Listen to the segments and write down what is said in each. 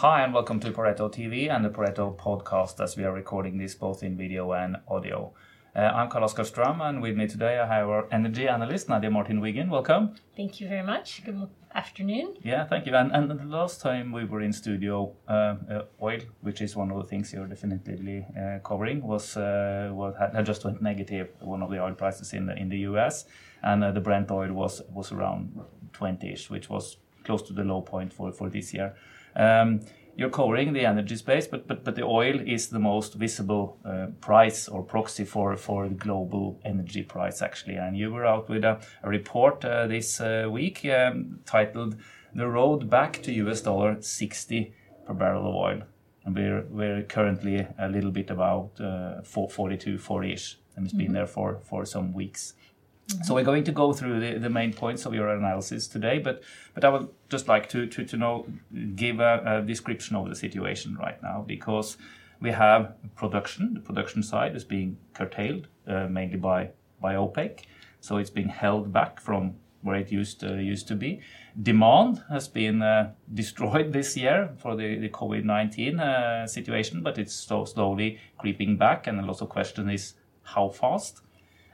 Hi, and welcome to Pareto TV and the Pareto podcast as we are recording this both in video and audio. Uh, I'm Carl Oskar Ström, and with me today I have our energy analyst, Nadia Martin Wiggen. Welcome. Thank you very much. Good afternoon. Yeah, thank you. And, and the last time we were in studio, uh, uh, oil, which is one of the things you're definitely uh, covering, was uh, what had, just went negative. One of the oil prices in the in the U.S. and uh, the Brent oil was was around 20ish, which was close to the low point for for this year. Um, you're covering the energy space, but, but, but the oil is the most visible uh, price or proxy for, for the global energy price, actually. And you were out with a, a report uh, this uh, week um, titled The Road Back to US dollar 60 per barrel of oil. And we're, we're currently a little bit about uh, 42, 40 ish, and it's mm-hmm. been there for, for some weeks. So we're going to go through the, the main points of your analysis today, but but I would just like to to, to know give a, a description of the situation right now because we have production. The production side is being curtailed uh, mainly by by OPEC, so it's being held back from where it used to, used to be. Demand has been uh, destroyed this year for the, the COVID 19 uh, situation, but it's so slowly creeping back, and a lot of question is how fast.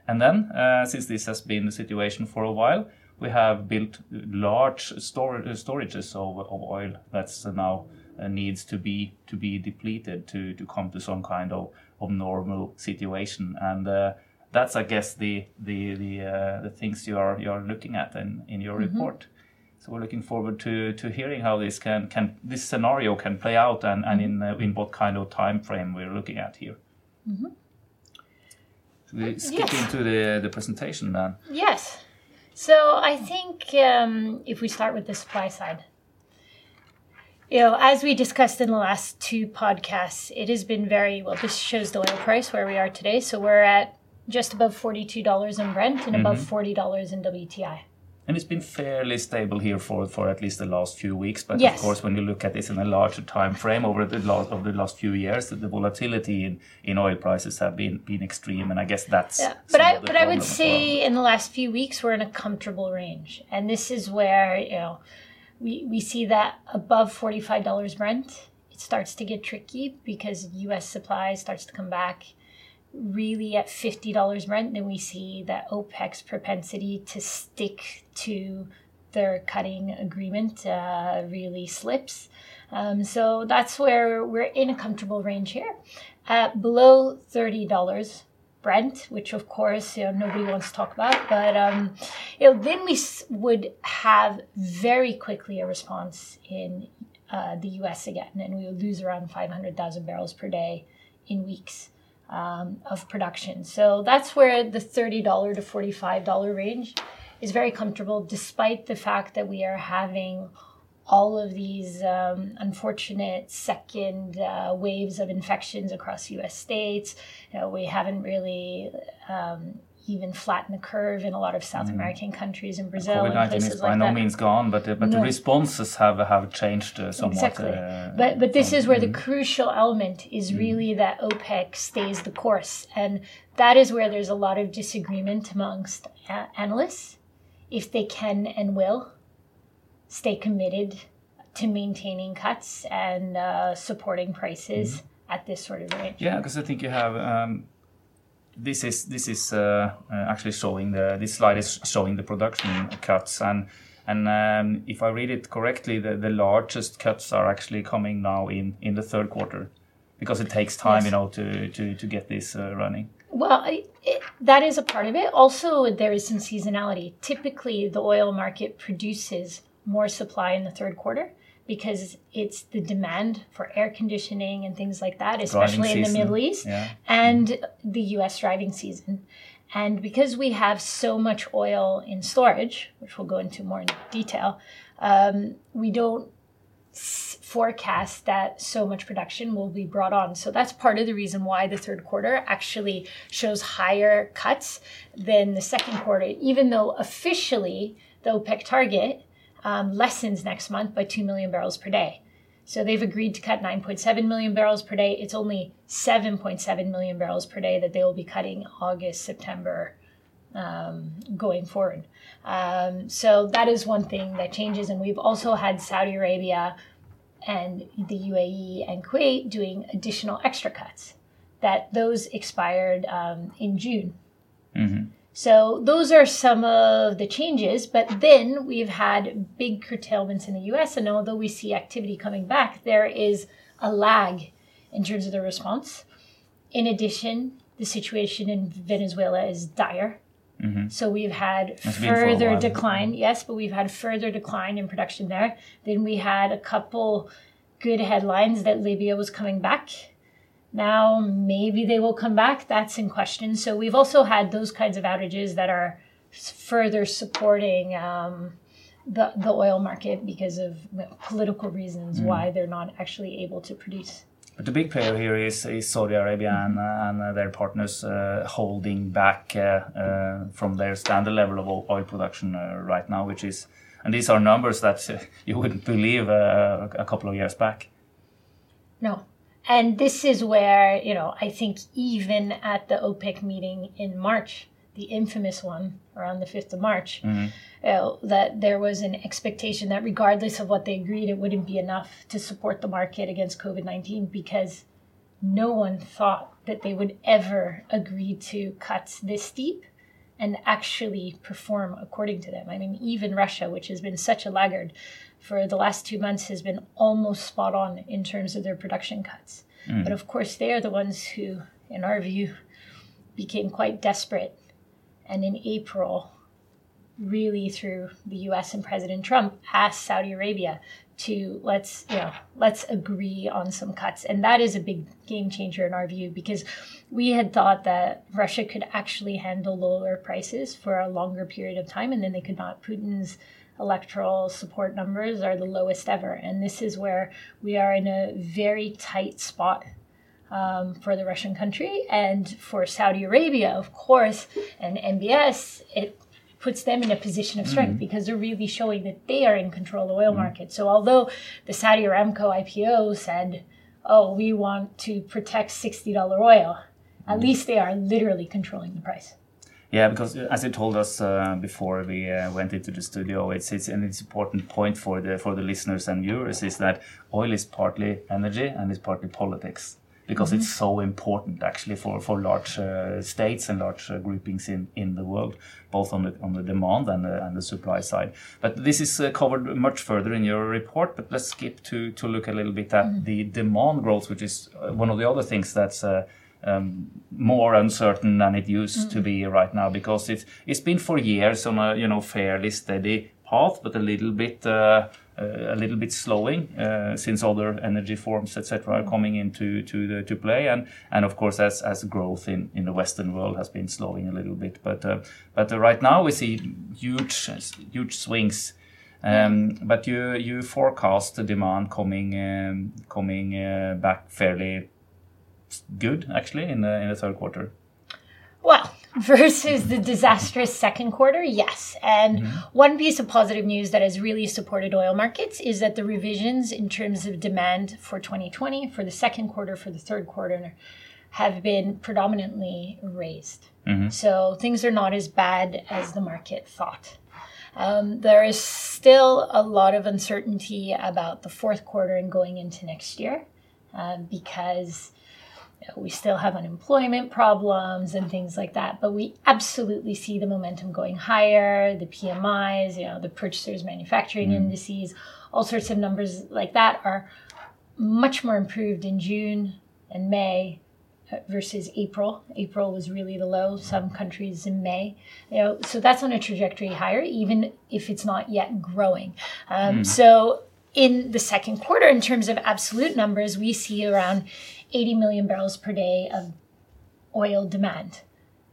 And then, uh, since this has been the situation for a while, we have built large stor- storages of, of oil that's now uh, needs to be to be depleted to, to come to some kind of, of normal situation. And uh, that's, I guess, the the the, uh, the things you are you are looking at in, in your mm-hmm. report. So we're looking forward to, to hearing how this can, can this scenario can play out and, and in uh, in what kind of time frame we're looking at here. Mm-hmm we skip yes. into the, the presentation then? Yes. So I think um, if we start with the supply side, you know, as we discussed in the last two podcasts, it has been very well. This shows the oil price where we are today. So we're at just above forty-two dollars in Brent and mm-hmm. above forty dollars in WTI and it's been fairly stable here for, for at least the last few weeks. But yes. of course, when you look at this in a larger time frame over the last over the last few years, the volatility in, in oil prices have been been extreme, and I guess that's. Yeah. But I but I would say well. in the last few weeks we're in a comfortable range, and this is where you know we we see that above forty five dollars Brent, it starts to get tricky because U.S. supply starts to come back really at $50 Brent, then we see that OPEC's propensity to stick to their cutting agreement uh, really slips. Um, so that's where we're in a comfortable range here. At below $30 Brent, which of course you know, nobody wants to talk about, but um, you know, then we would have very quickly a response in uh, the US again, and we would lose around 500,000 barrels per day in weeks um, of production. So that's where the $30 to $45 range is very comfortable, despite the fact that we are having all of these um, unfortunate second uh, waves of infections across U.S. states. You know, we haven't really um, even flatten the curve in a lot of South mm. American countries in Brazil. COVID nineteen is by like no that. means gone, but uh, but no. the responses have have changed uh, somewhat. Exactly. Uh, but but this is where mm. the crucial element is mm. really that OPEC stays the course, and that is where there's a lot of disagreement amongst a- analysts if they can and will stay committed to maintaining cuts and uh, supporting prices mm. at this sort of range. Yeah, because I think you have. Um, this is this is uh, uh, actually showing the this slide is showing the production cuts and and um, if I read it correctly, the, the largest cuts are actually coming now in, in the third quarter because it takes time, yes. you know, to, to, to get this uh, running. Well, it, that is a part of it. Also, there is some seasonality. Typically, the oil market produces more supply in the third quarter because it's the demand for air conditioning and things like that, especially in the Middle East yeah. and mm-hmm. the US driving season. And because we have so much oil in storage, which we'll go into more in detail, um, we don't forecast that so much production will be brought on. So that's part of the reason why the third quarter actually shows higher cuts than the second quarter, even though officially the OPEC target um, lessens next month by 2 million barrels per day. So they've agreed to cut 9.7 million barrels per day. It's only 7.7 million barrels per day that they will be cutting August, September, um, going forward. Um, so that is one thing that changes. And we've also had Saudi Arabia and the UAE and Kuwait doing additional extra cuts. That those expired um, in June. Mm-hmm. So those are some of the changes. But then we've had big curtailments in the US. And although we see activity coming back, there is a lag in terms of the response. In addition, the situation in Venezuela is dire. Mm-hmm. So we've had It's been for a further decline, yes, but we've had further decline in production there. Then we had a couple good headlines that Libya was coming back. Now maybe they will come back. That's in question. So we've also had those kinds of outages that are further supporting um, the the oil market because of well, political reasons Mm. why they're not actually able to produce. But the big player here is, is Saudi Arabia and, uh, and uh, their partners uh, holding back uh, uh, from their standard level of oil production uh, right now, which is, and these are numbers that uh, you wouldn't believe uh, a couple of years back. No. And this is where, you know, I think even at the OPEC meeting in March, the infamous one around the 5th of March, Mhm. uh, that there was an expectation that regardless of what they agreed, it wouldn't be enough to support the market against COVID 19 because no one thought that they would ever agree to cuts this steep and actually perform according to them. I mean, even Russia, which has been such a laggard for the last two months, has been almost spot on in terms of their production cuts. Hmm. But of course, they are the ones who, in our view, became quite desperate. And in April, really through the US and President Trump, asked Saudi Arabia to let's you know let's agree on some cuts. And that is a big game changer in our view because we had thought that Russia could actually handle lower prices for a longer period of time and then they could not. Putin's electoral support numbers are the lowest ever. And this is where we are in a very tight spot um, for the Russian country. And for Saudi Arabia of course and MBS it puts them in a position of strength because they're really showing that they are in control of the oil market. So although the Saudi Aramco IPO said, "Oh, we want to protect sixty dollar oil," at least they are literally controlling the price. Yeah, because uh, as you told us uh, before we uh, went into the studio, it's it's an it's important point for the for the listeners and viewers is that oil is partly energy and it's partly politics because it's so important actually for for large uh, states and large uh, groupings in in the world, both on the on the demand and the, and the supply side. But this is uh, covered much further in your report. But let's skip to to look a little bit at the demand growth, which is uh, one of the other things that's. Uh, um, more uncertain than it used to be right now because it's it's been for years on a you know fairly steady path, but a little bit uh, a little bit slowing uh, since other energy forms etc. are coming into to the, to play and and of course as as growth in, in the Western world has been slowing a little bit, but uh, but uh, right now we see huge huge swings. Um, but you you forecast the demand coming um, coming uh, back fairly good actually in the in the third quarter. Well, versus the disastrous second quarter, yes. And one piece of positive news that has really supported oil markets is that the revisions in terms of demand for 2020, for the second quarter, for the third quarter, have been predominantly raised. So things are not as bad as the market thought. Um, there is still a lot of uncertainty about the fourth quarter and going into next year um, because you know, we still have unemployment problems and things like that. But we absolutely see the momentum going higher, the PMIs, you know, the purchasers manufacturing indices, all sorts of numbers like that are much more improved in June and May uh, versus April. April was really the low. Some countries in May, you know, so that's on a trajectory higher, even if it's not yet growing. Um, So in the second quarter, in terms of absolute numbers, we see around 80 million barrels per day of oil demand.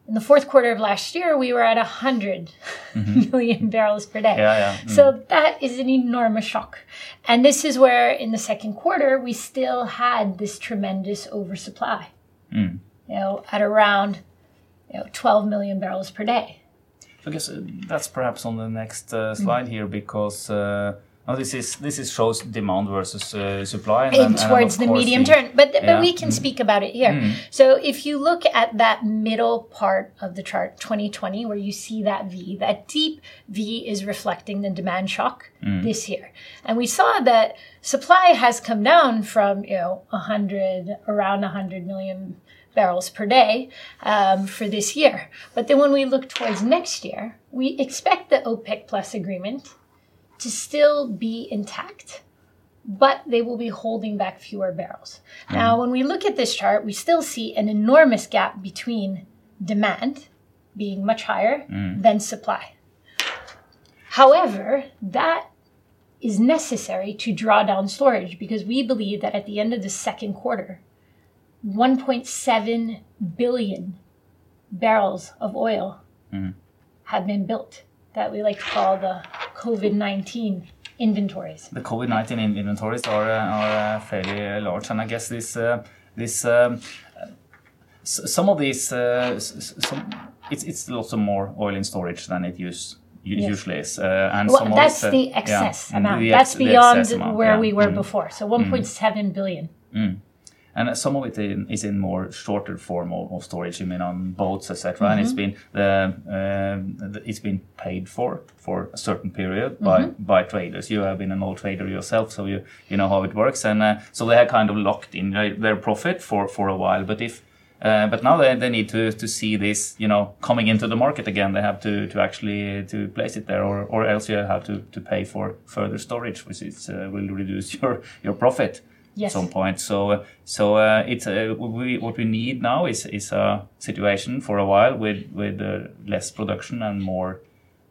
In the fourth quarter of last year, we were at 100 million barrels per day. Yeah, yeah. Mm. So that is an enormous shock. And this is where in the second quarter, we still had this tremendous oversupply, Mm. you know, at around you know, 12 million barrels per day. I guess uh, that's perhaps on the next uh, slide here because uh, Oh, this is this is shows demand versus uh, supply and, and towards and the medium the, term. But but yeah. we can mm. speak about it here. Mm. So if you look at that middle part of the chart, 2020, where you see that V, that deep V is reflecting the demand shock mm. this year, and we saw that supply has come down from you know 100 around 100 million barrels per day um, for this year. But then when we look towards next year, we expect the OPEC Plus agreement to still be intact, but they will be holding back fewer barrels. Mm. Now, when we look at this chart, we still see an enormous gap between demand being much higher mm. than supply. However, that is necessary to draw down storage because we believe that at the end of the second quarter, 1.7 billion barrels of oil mm. have been built that we like to call the COVID 19 inventories. The COVID 19 inventories are, are uh, fairly large, and I guess this, uh, this um, some of these, uh, some, it's, it's lots of more oil in storage than it used yes. usually is. Uh, and well, that's the excess yeah, amount. The ex- that's beyond amount, where yeah. we were mm. before. So 1.7 mm. billion. Mm and some of it in, is in more shorter form of, of storage. You mean on boats, etc. Mm-hmm. And it's mm-hmm. been the, uh, it's been paid for for a certain period by mm-hmm. by traders. You have been an old trader yourself, so you you know how it works. And uh, so they are kind of locked in their profit for for a while. But if uh, but now they, they need to, to see this, you know, coming into the market again. They have to, to actually to place it there, or, or else you have to, to pay for further storage, which is, uh, will reduce your your profit yes. some point. So so uh, it's uh, we, what we need now is is a situation for a while with with uh, less production and more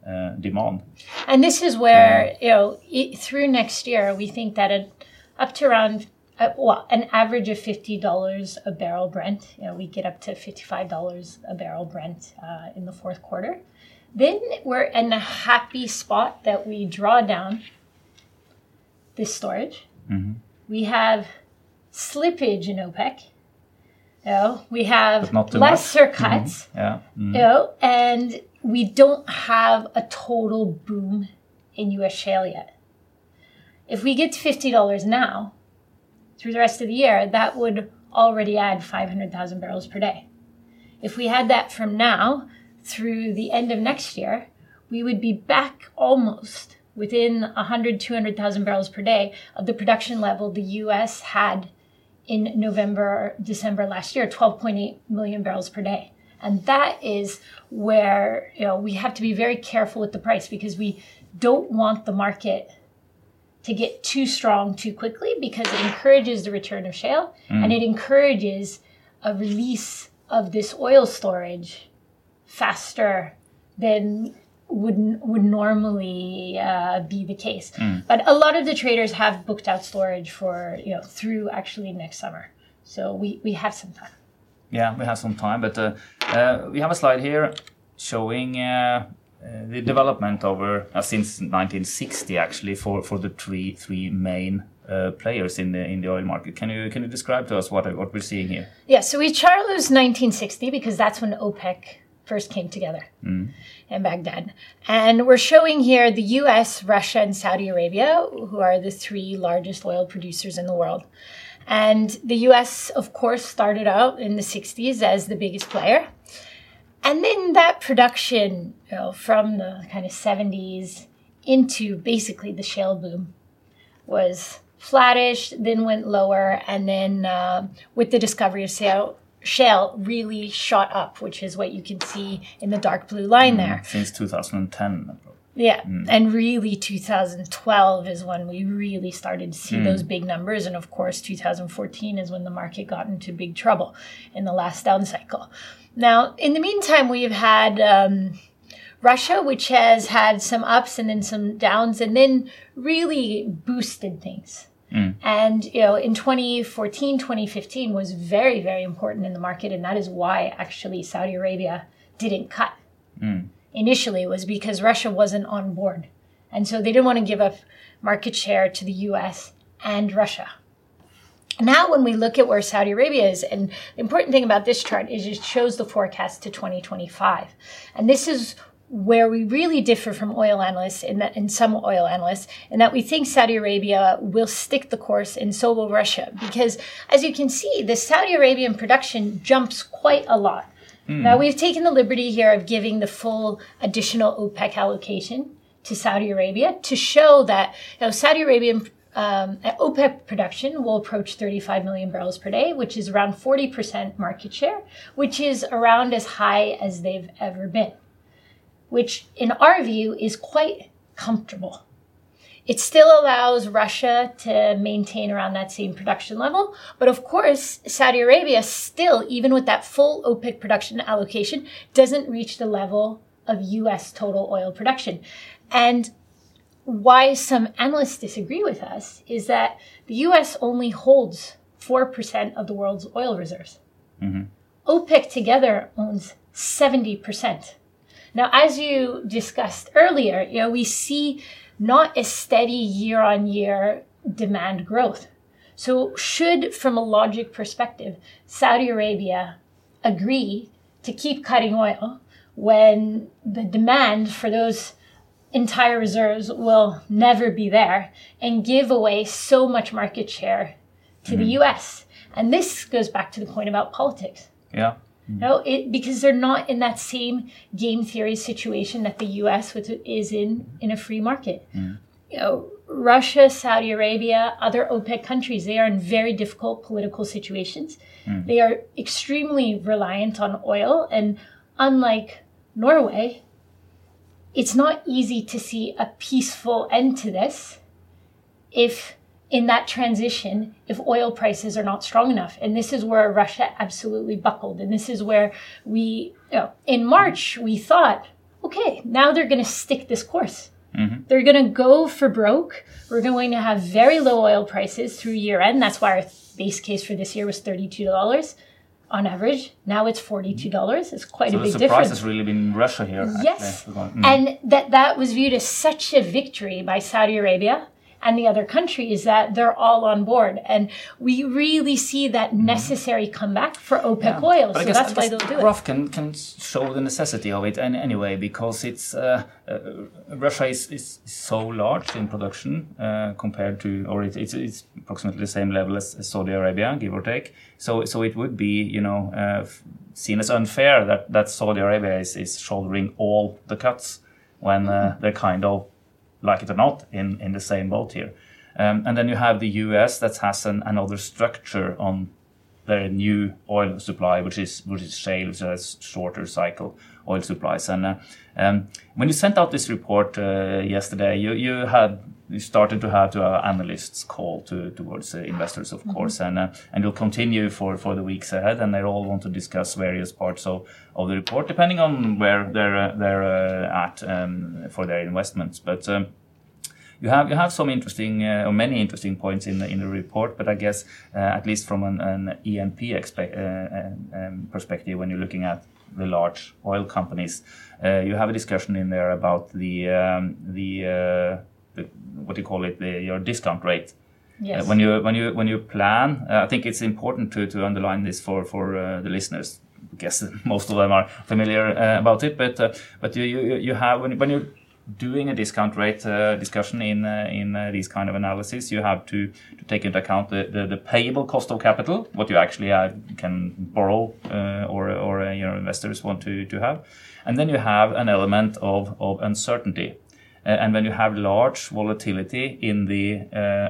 uh, demand. And this is where you know it, through next year we think that it, up to around. Uh, well, an average of fifty dollars a barrel Brent. You know, we get up to fifty-five dollars a barrel Brent uh, in the fourth quarter. Then we're in a happy spot that we draw down this storage. Mm-hmm we have slippage in OPEC. You know, we have lesser much. Mm-hmm. cuts. Mm-hmm. Yeah. Mm-hmm. You know, and we don't have a total boom in US shale yet. If we get to $50 now, through the rest of the year, that would already add 500,000 barrels per day. If we had that from now through the end of next year, we would be back almost within 100, 200,000 barrels per day of the production level the US had in November, December last year, 12.8 million barrels per day. And that is where you know we have to be very careful with the price because we don't want the market to get too strong too quickly because it encourages the return of shale mm. and it encourages a release of this oil storage faster than would would normally uh, be the case. Mm. But a lot of the traders have booked out storage for you know through actually next summer, so we we have some time. Yeah, we have some time, but uh, uh, we have a slide here showing. Uh, uh, the development over uh, since 1960 actually for, for the three three main players in the in the oil market. Can you can you describe to us what what we're seeing here? Yeah, so we chose 1960 because that's when OPEC first came together mm. in Baghdad. And we're showing here the US, Russia, and Saudi Arabia, who are the three largest oil producers in the world. And the US, of course, started out in the 60s as the biggest player. And then that production you know, from the kind of 70s into basically the shale boom was flattish, then went lower, and then uh, with the discovery of shale, shale really shot up, which is what you can see in the dark blue line mm, there. Since 2010. Yeah, mm. and really 2012 is when we really started to see mm. those big numbers. And of course, 2014 is when the market got into big trouble in the last down cycle. Now, in the meantime, we've had um, Russia, which has had some ups and then some downs, and then really boosted things. Mm. And, you know, in 2014, 2015 was very, very important in the market. And that is why actually Saudi Arabia didn't cut mm. initially was because Russia wasn't on board. And so they didn't want to give up market share to the US and Russia. Now, when we look at where Saudi Arabia is, and the important thing about this chart is it shows the forecast to 2025. And this is where we really differ from oil analysts in that in some oil analysts in that we think Saudi Arabia will stick the course and so will Russia because as you can see the Saudi Arabian production jumps quite a lot. Mm. Now we've taken the liberty here of giving the full additional OPEC allocation to Saudi Arabia to show that you know, Saudi Arabian um, OPEC production will approach 35 million barrels per day, which is around 40% market share, which is around as high as they've ever been which in our view is quite comfortable. It still allows Russia to maintain around that same production level. But of course, Saudi Arabia still, even with that full OPEC production allocation, doesn't reach the level of US total oil production. And why some analysts disagree with us is that the US only holds 4% of the world's oil reserves. Mm-hmm. OPEC together owns 70%. Now, as you discussed earlier, you know, we see not a steady year on year demand growth. So, should, from a logic perspective, Saudi Arabia agree to keep cutting oil when the demand for those entire reserves will never be there and give away so much market share to mm-hmm. the US? And this goes back to the point about politics. Yeah. No, it because they're not in that same game theory situation that the U.S. is in in a free market. Mm. You know, Russia, Saudi Arabia, other OPEC countries, they are in very difficult political situations. Mm. They are extremely reliant on oil, and unlike Norway, it's not easy to see a peaceful end to this if in that transition if oil prices are not strong enough. And this is where Russia absolutely buckled. And this is where we, you know, in March, we thought, okay, now they're going to stick this course. Mm-hmm. They're going to go for broke. We're going to have very low oil prices through year end. That's why our base case for this year was $32 on average. Now it's $42. It's quite so a big difference. So the surprise has really been Russia here. Yes. Mm. And that, that was viewed as such a victory by Saudi Arabia and the other countries that they're all on board. And we really see that mm-hmm. necessary comeback for OPEC yeah. oil. But so guess, that's why they'll do it. Graph can, can show the necessity of it and anyway, because it's uh, uh, Russia is, is so large in production uh, compared to, or it, it's, it's approximately the same level as, as, Saudi Arabia, give or take. So, so it would be, you know, uh, seen as unfair that, that Saudi Arabia is, is shouldering all the cuts when uh, they're kind of like it or not, in, in the same boat here. Um, and then you have the US that has an, another structure on their new oil supply, which is which is shale, which has shorter cycle oil supplies. And uh, um, when you sent out this report uh, yesterday, you, you had you started to have to uh, analysts call to towards uh, investors, of mm-hmm. course, and uh, and you'll continue for for the weeks ahead, and they all want to discuss various parts of, of the report, depending on where they're uh, they're uh, at um, for their investments, but. Um, you have you have some interesting uh, or many interesting points in the in the report, but I guess uh, at least from an, an E&P uh, um, perspective, when you're looking at the large oil companies, you have a discussion in there about the um, the, the, what do you call it the, your discount rate. Yes. Uh, when you when you when you plan, uh, I think it's important to to underline this for for uh, the listeners. I guess most of them are familiar about it, but but you, you you have when you when you doing a discount rate uh, discussion in uh, in uh, these kind of analysis, you have to, to take into account the, the, the payable cost of capital, what you actually uh, can borrow uh, or or uh, your investors want to, to have, and then you have an element of of uncertainty. And when you have large volatility in the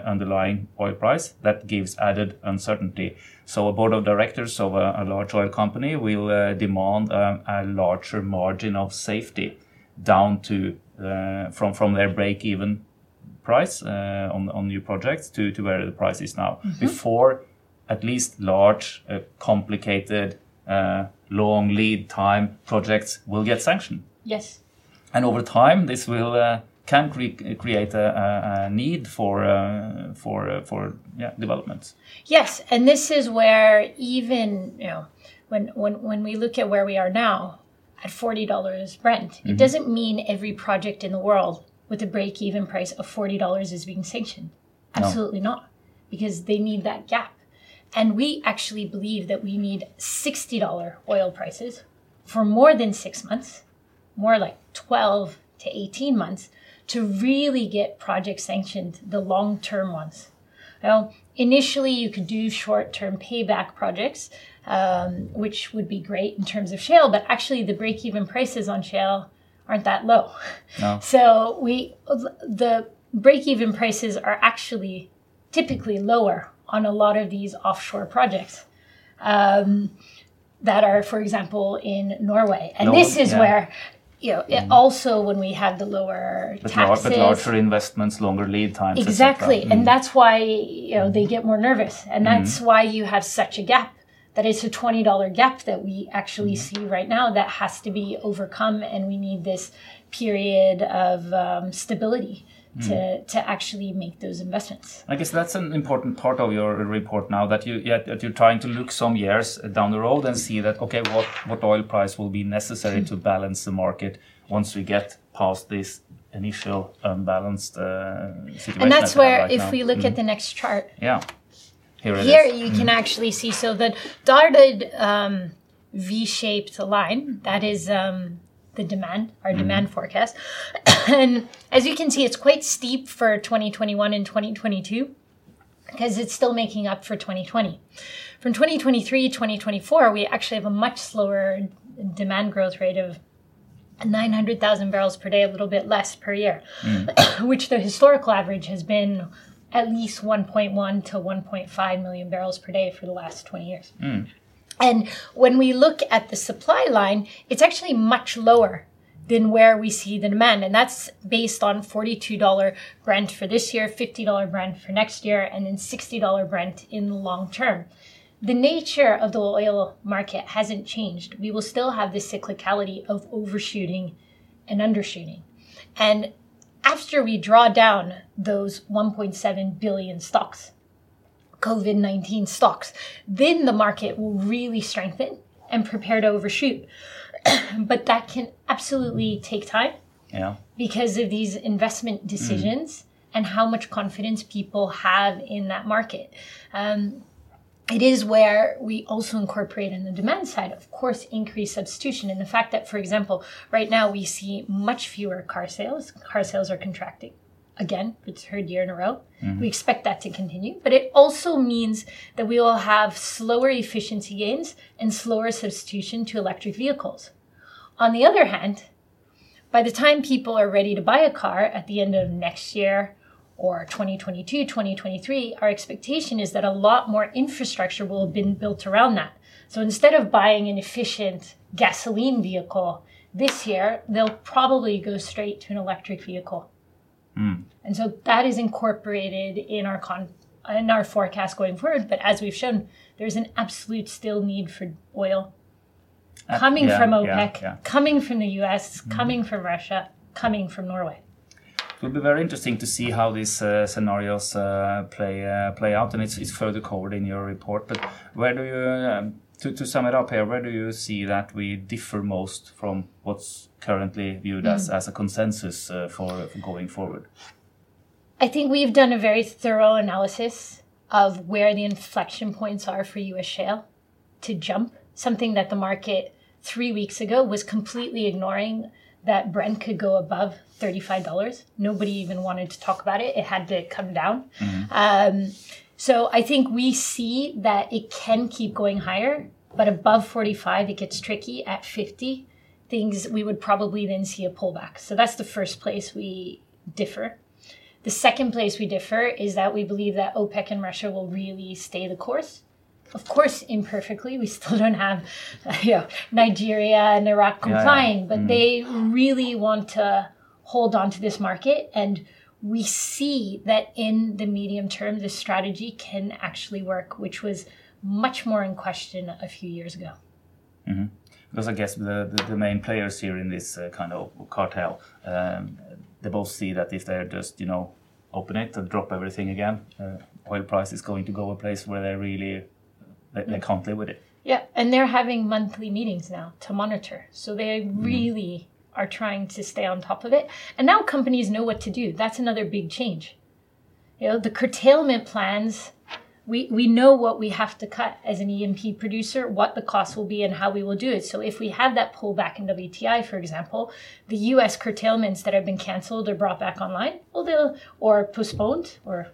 underlying oil price, that gives added uncertainty. So a board of directors of a, a large oil company will demand um, a larger margin of safety down to uh, from from their break even price uh, on on new projects to to where the price is now mm-hmm. before at least large uh, complicated long lead time projects will get sanctioned. Yes. And over time, this will can cre- create a, a, need for uh, for uh, for yeah development. Yes, and this is where even you know when when when we look at where we are now, at $40 Brent. Mm-hmm. It doesn't mean every project in the world with a break even price of $40 is being sanctioned. Absolutely no. not, because they need that gap. And we actually believe that we need $60 oil prices for more than six months, more like 12 to 18 months to really get projects sanctioned, the long term ones. Well, initially, you could do short term payback projects, um, which would be great in terms of shale, but actually, the break even prices on shale aren't that low. No. So, we the break even prices are actually typically lower on a lot of these offshore projects. Um, that are, for example, in Norway, and this is yeah. where you know. It also, when we have the lower But, taxes, but larger investments, longer lead times. exactly, Mm. and that's why you know they get more nervous, and that's Mm-hmm. why you have such a gap. That it's a twenty dollar gap that we actually Mm-hmm. see right now that has to be overcome, and we need this period of um, stability Mm. to to actually make those investments. I guess that's an important part of your report now that you yeah, that you're trying to look some years down the road and see that okay what what oil price will be necessary to balance the market once we get past this initial unbalanced uh, situation. And that's where, right if now. Mm. we look at the next chart, yeah here it here is. you can actually see so the dotted um, v-shaped line that is um, the demand our mm-hmm. demand forecast. And as you can see it's quite steep for 2021 and 2022 because it's still making up for 2020 from 2023 2024 we actually have a much slower demand growth rate of 900,000 barrels per day, a little bit less per year, mm. which the historical average has been at least 1.1 to 1.5 million barrels per day for the last 20 years. Mm. And when we look at the supply line, it's actually much lower than where we see the demand. And that's based on $42 Brent for this year, $50 Brent for next year, and then $60 Brent in the long term the nature of the oil market hasn't changed. We will still have this cyclicality of overshooting and undershooting. And after we draw down those 1.7 billion stocks, COVID 19 stocks, then the market will really strengthen and prepare to overshoot. but that can absolutely take time yeah because of these investment decisions and how much confidence people have in that market. Um, it is where we also incorporate in the demand side, of course, increased substitution. And the fact that, for example, right now we see much fewer car sales. Car sales are contracting again for the third year in a row. Mm-hmm. We expect that to continue. But it also means that we will have slower efficiency gains and slower substitution to electric vehicles. On the other hand, by the time people are ready to buy a car at the end of next year or 2022, 2023, our expectation is that a lot more infrastructure will have been built around that. So instead of buying an efficient gasoline vehicle this year, they'll probably go straight to an electric vehicle. And so that is incorporated in our con- in our forecast going forward. But as we've shown, there's an absolute still need for oil Uh, coming yeah, from OPEC, yeah. coming from the US, coming from Russia, coming from Norway. It will be very interesting to see how these uh, scenarios uh, play uh, play out, and it's, it's further covered in your report. But where do you, um, to, to sum it up here, where do you see that we differ most from what's currently viewed as, as a consensus uh, for, for going forward? I think we've done a very thorough analysis of where the inflection points are for US shale to jump, something that the market three weeks ago was completely ignoring that Brent could go above $35. Nobody even wanted to talk about it. It had to come down. Um, so I think we see that it can keep going higher, but above 45, it gets tricky. At 50, things we would probably then see a pullback. So that's the first place we differ. The second place we differ is that we believe that OPEC and Russia will really stay the course. Of course, imperfectly, we still don't have you know, Nigeria and Iraq yeah. complying, but mm. they really want to hold on to this market. And we see that in the medium term, this strategy can actually work, which was much more in question a few years ago. Because I guess the, the, the main players here in this uh, kind of cartel, um, they both see that if they're just, you know, open it and drop everything again, uh, oil price is going to go a place where they really, they, they can't live with it. Yeah, and they're having monthly meetings now to monitor. So they really are trying to stay on top of it. And now companies know what to do. That's another big change. You know, the curtailment plans we, we know what we have to cut as an E&P producer, what the cost will be, and how we will do it. So if we have that pullback in WTI, for example, the U.S. curtailments that have been canceled or brought back online, well, they'll or postponed or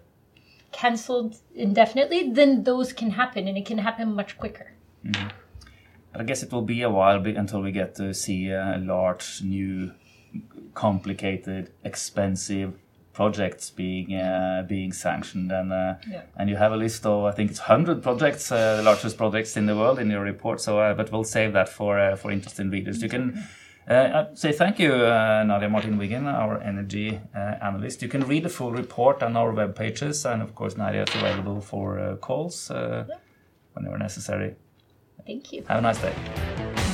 canceled indefinitely, then those can happen, and it can happen much quicker. Mm-hmm. I guess it will be a while until we get to see a large, new, complicated, expensive projects being uh, being sanctioned, and uh, yeah. and you have a list of I think it's hundred projects, uh, the largest projects in the world in your report. So, uh, but we'll save that for uh, for interested readers. You can. Uh, say thank you, Nadia Martin Wiggen, our energy analyst. You can read the full report on our web pages, and of course, Nadia is available for calls yeah. whenever necessary. Thank you. Have a nice day.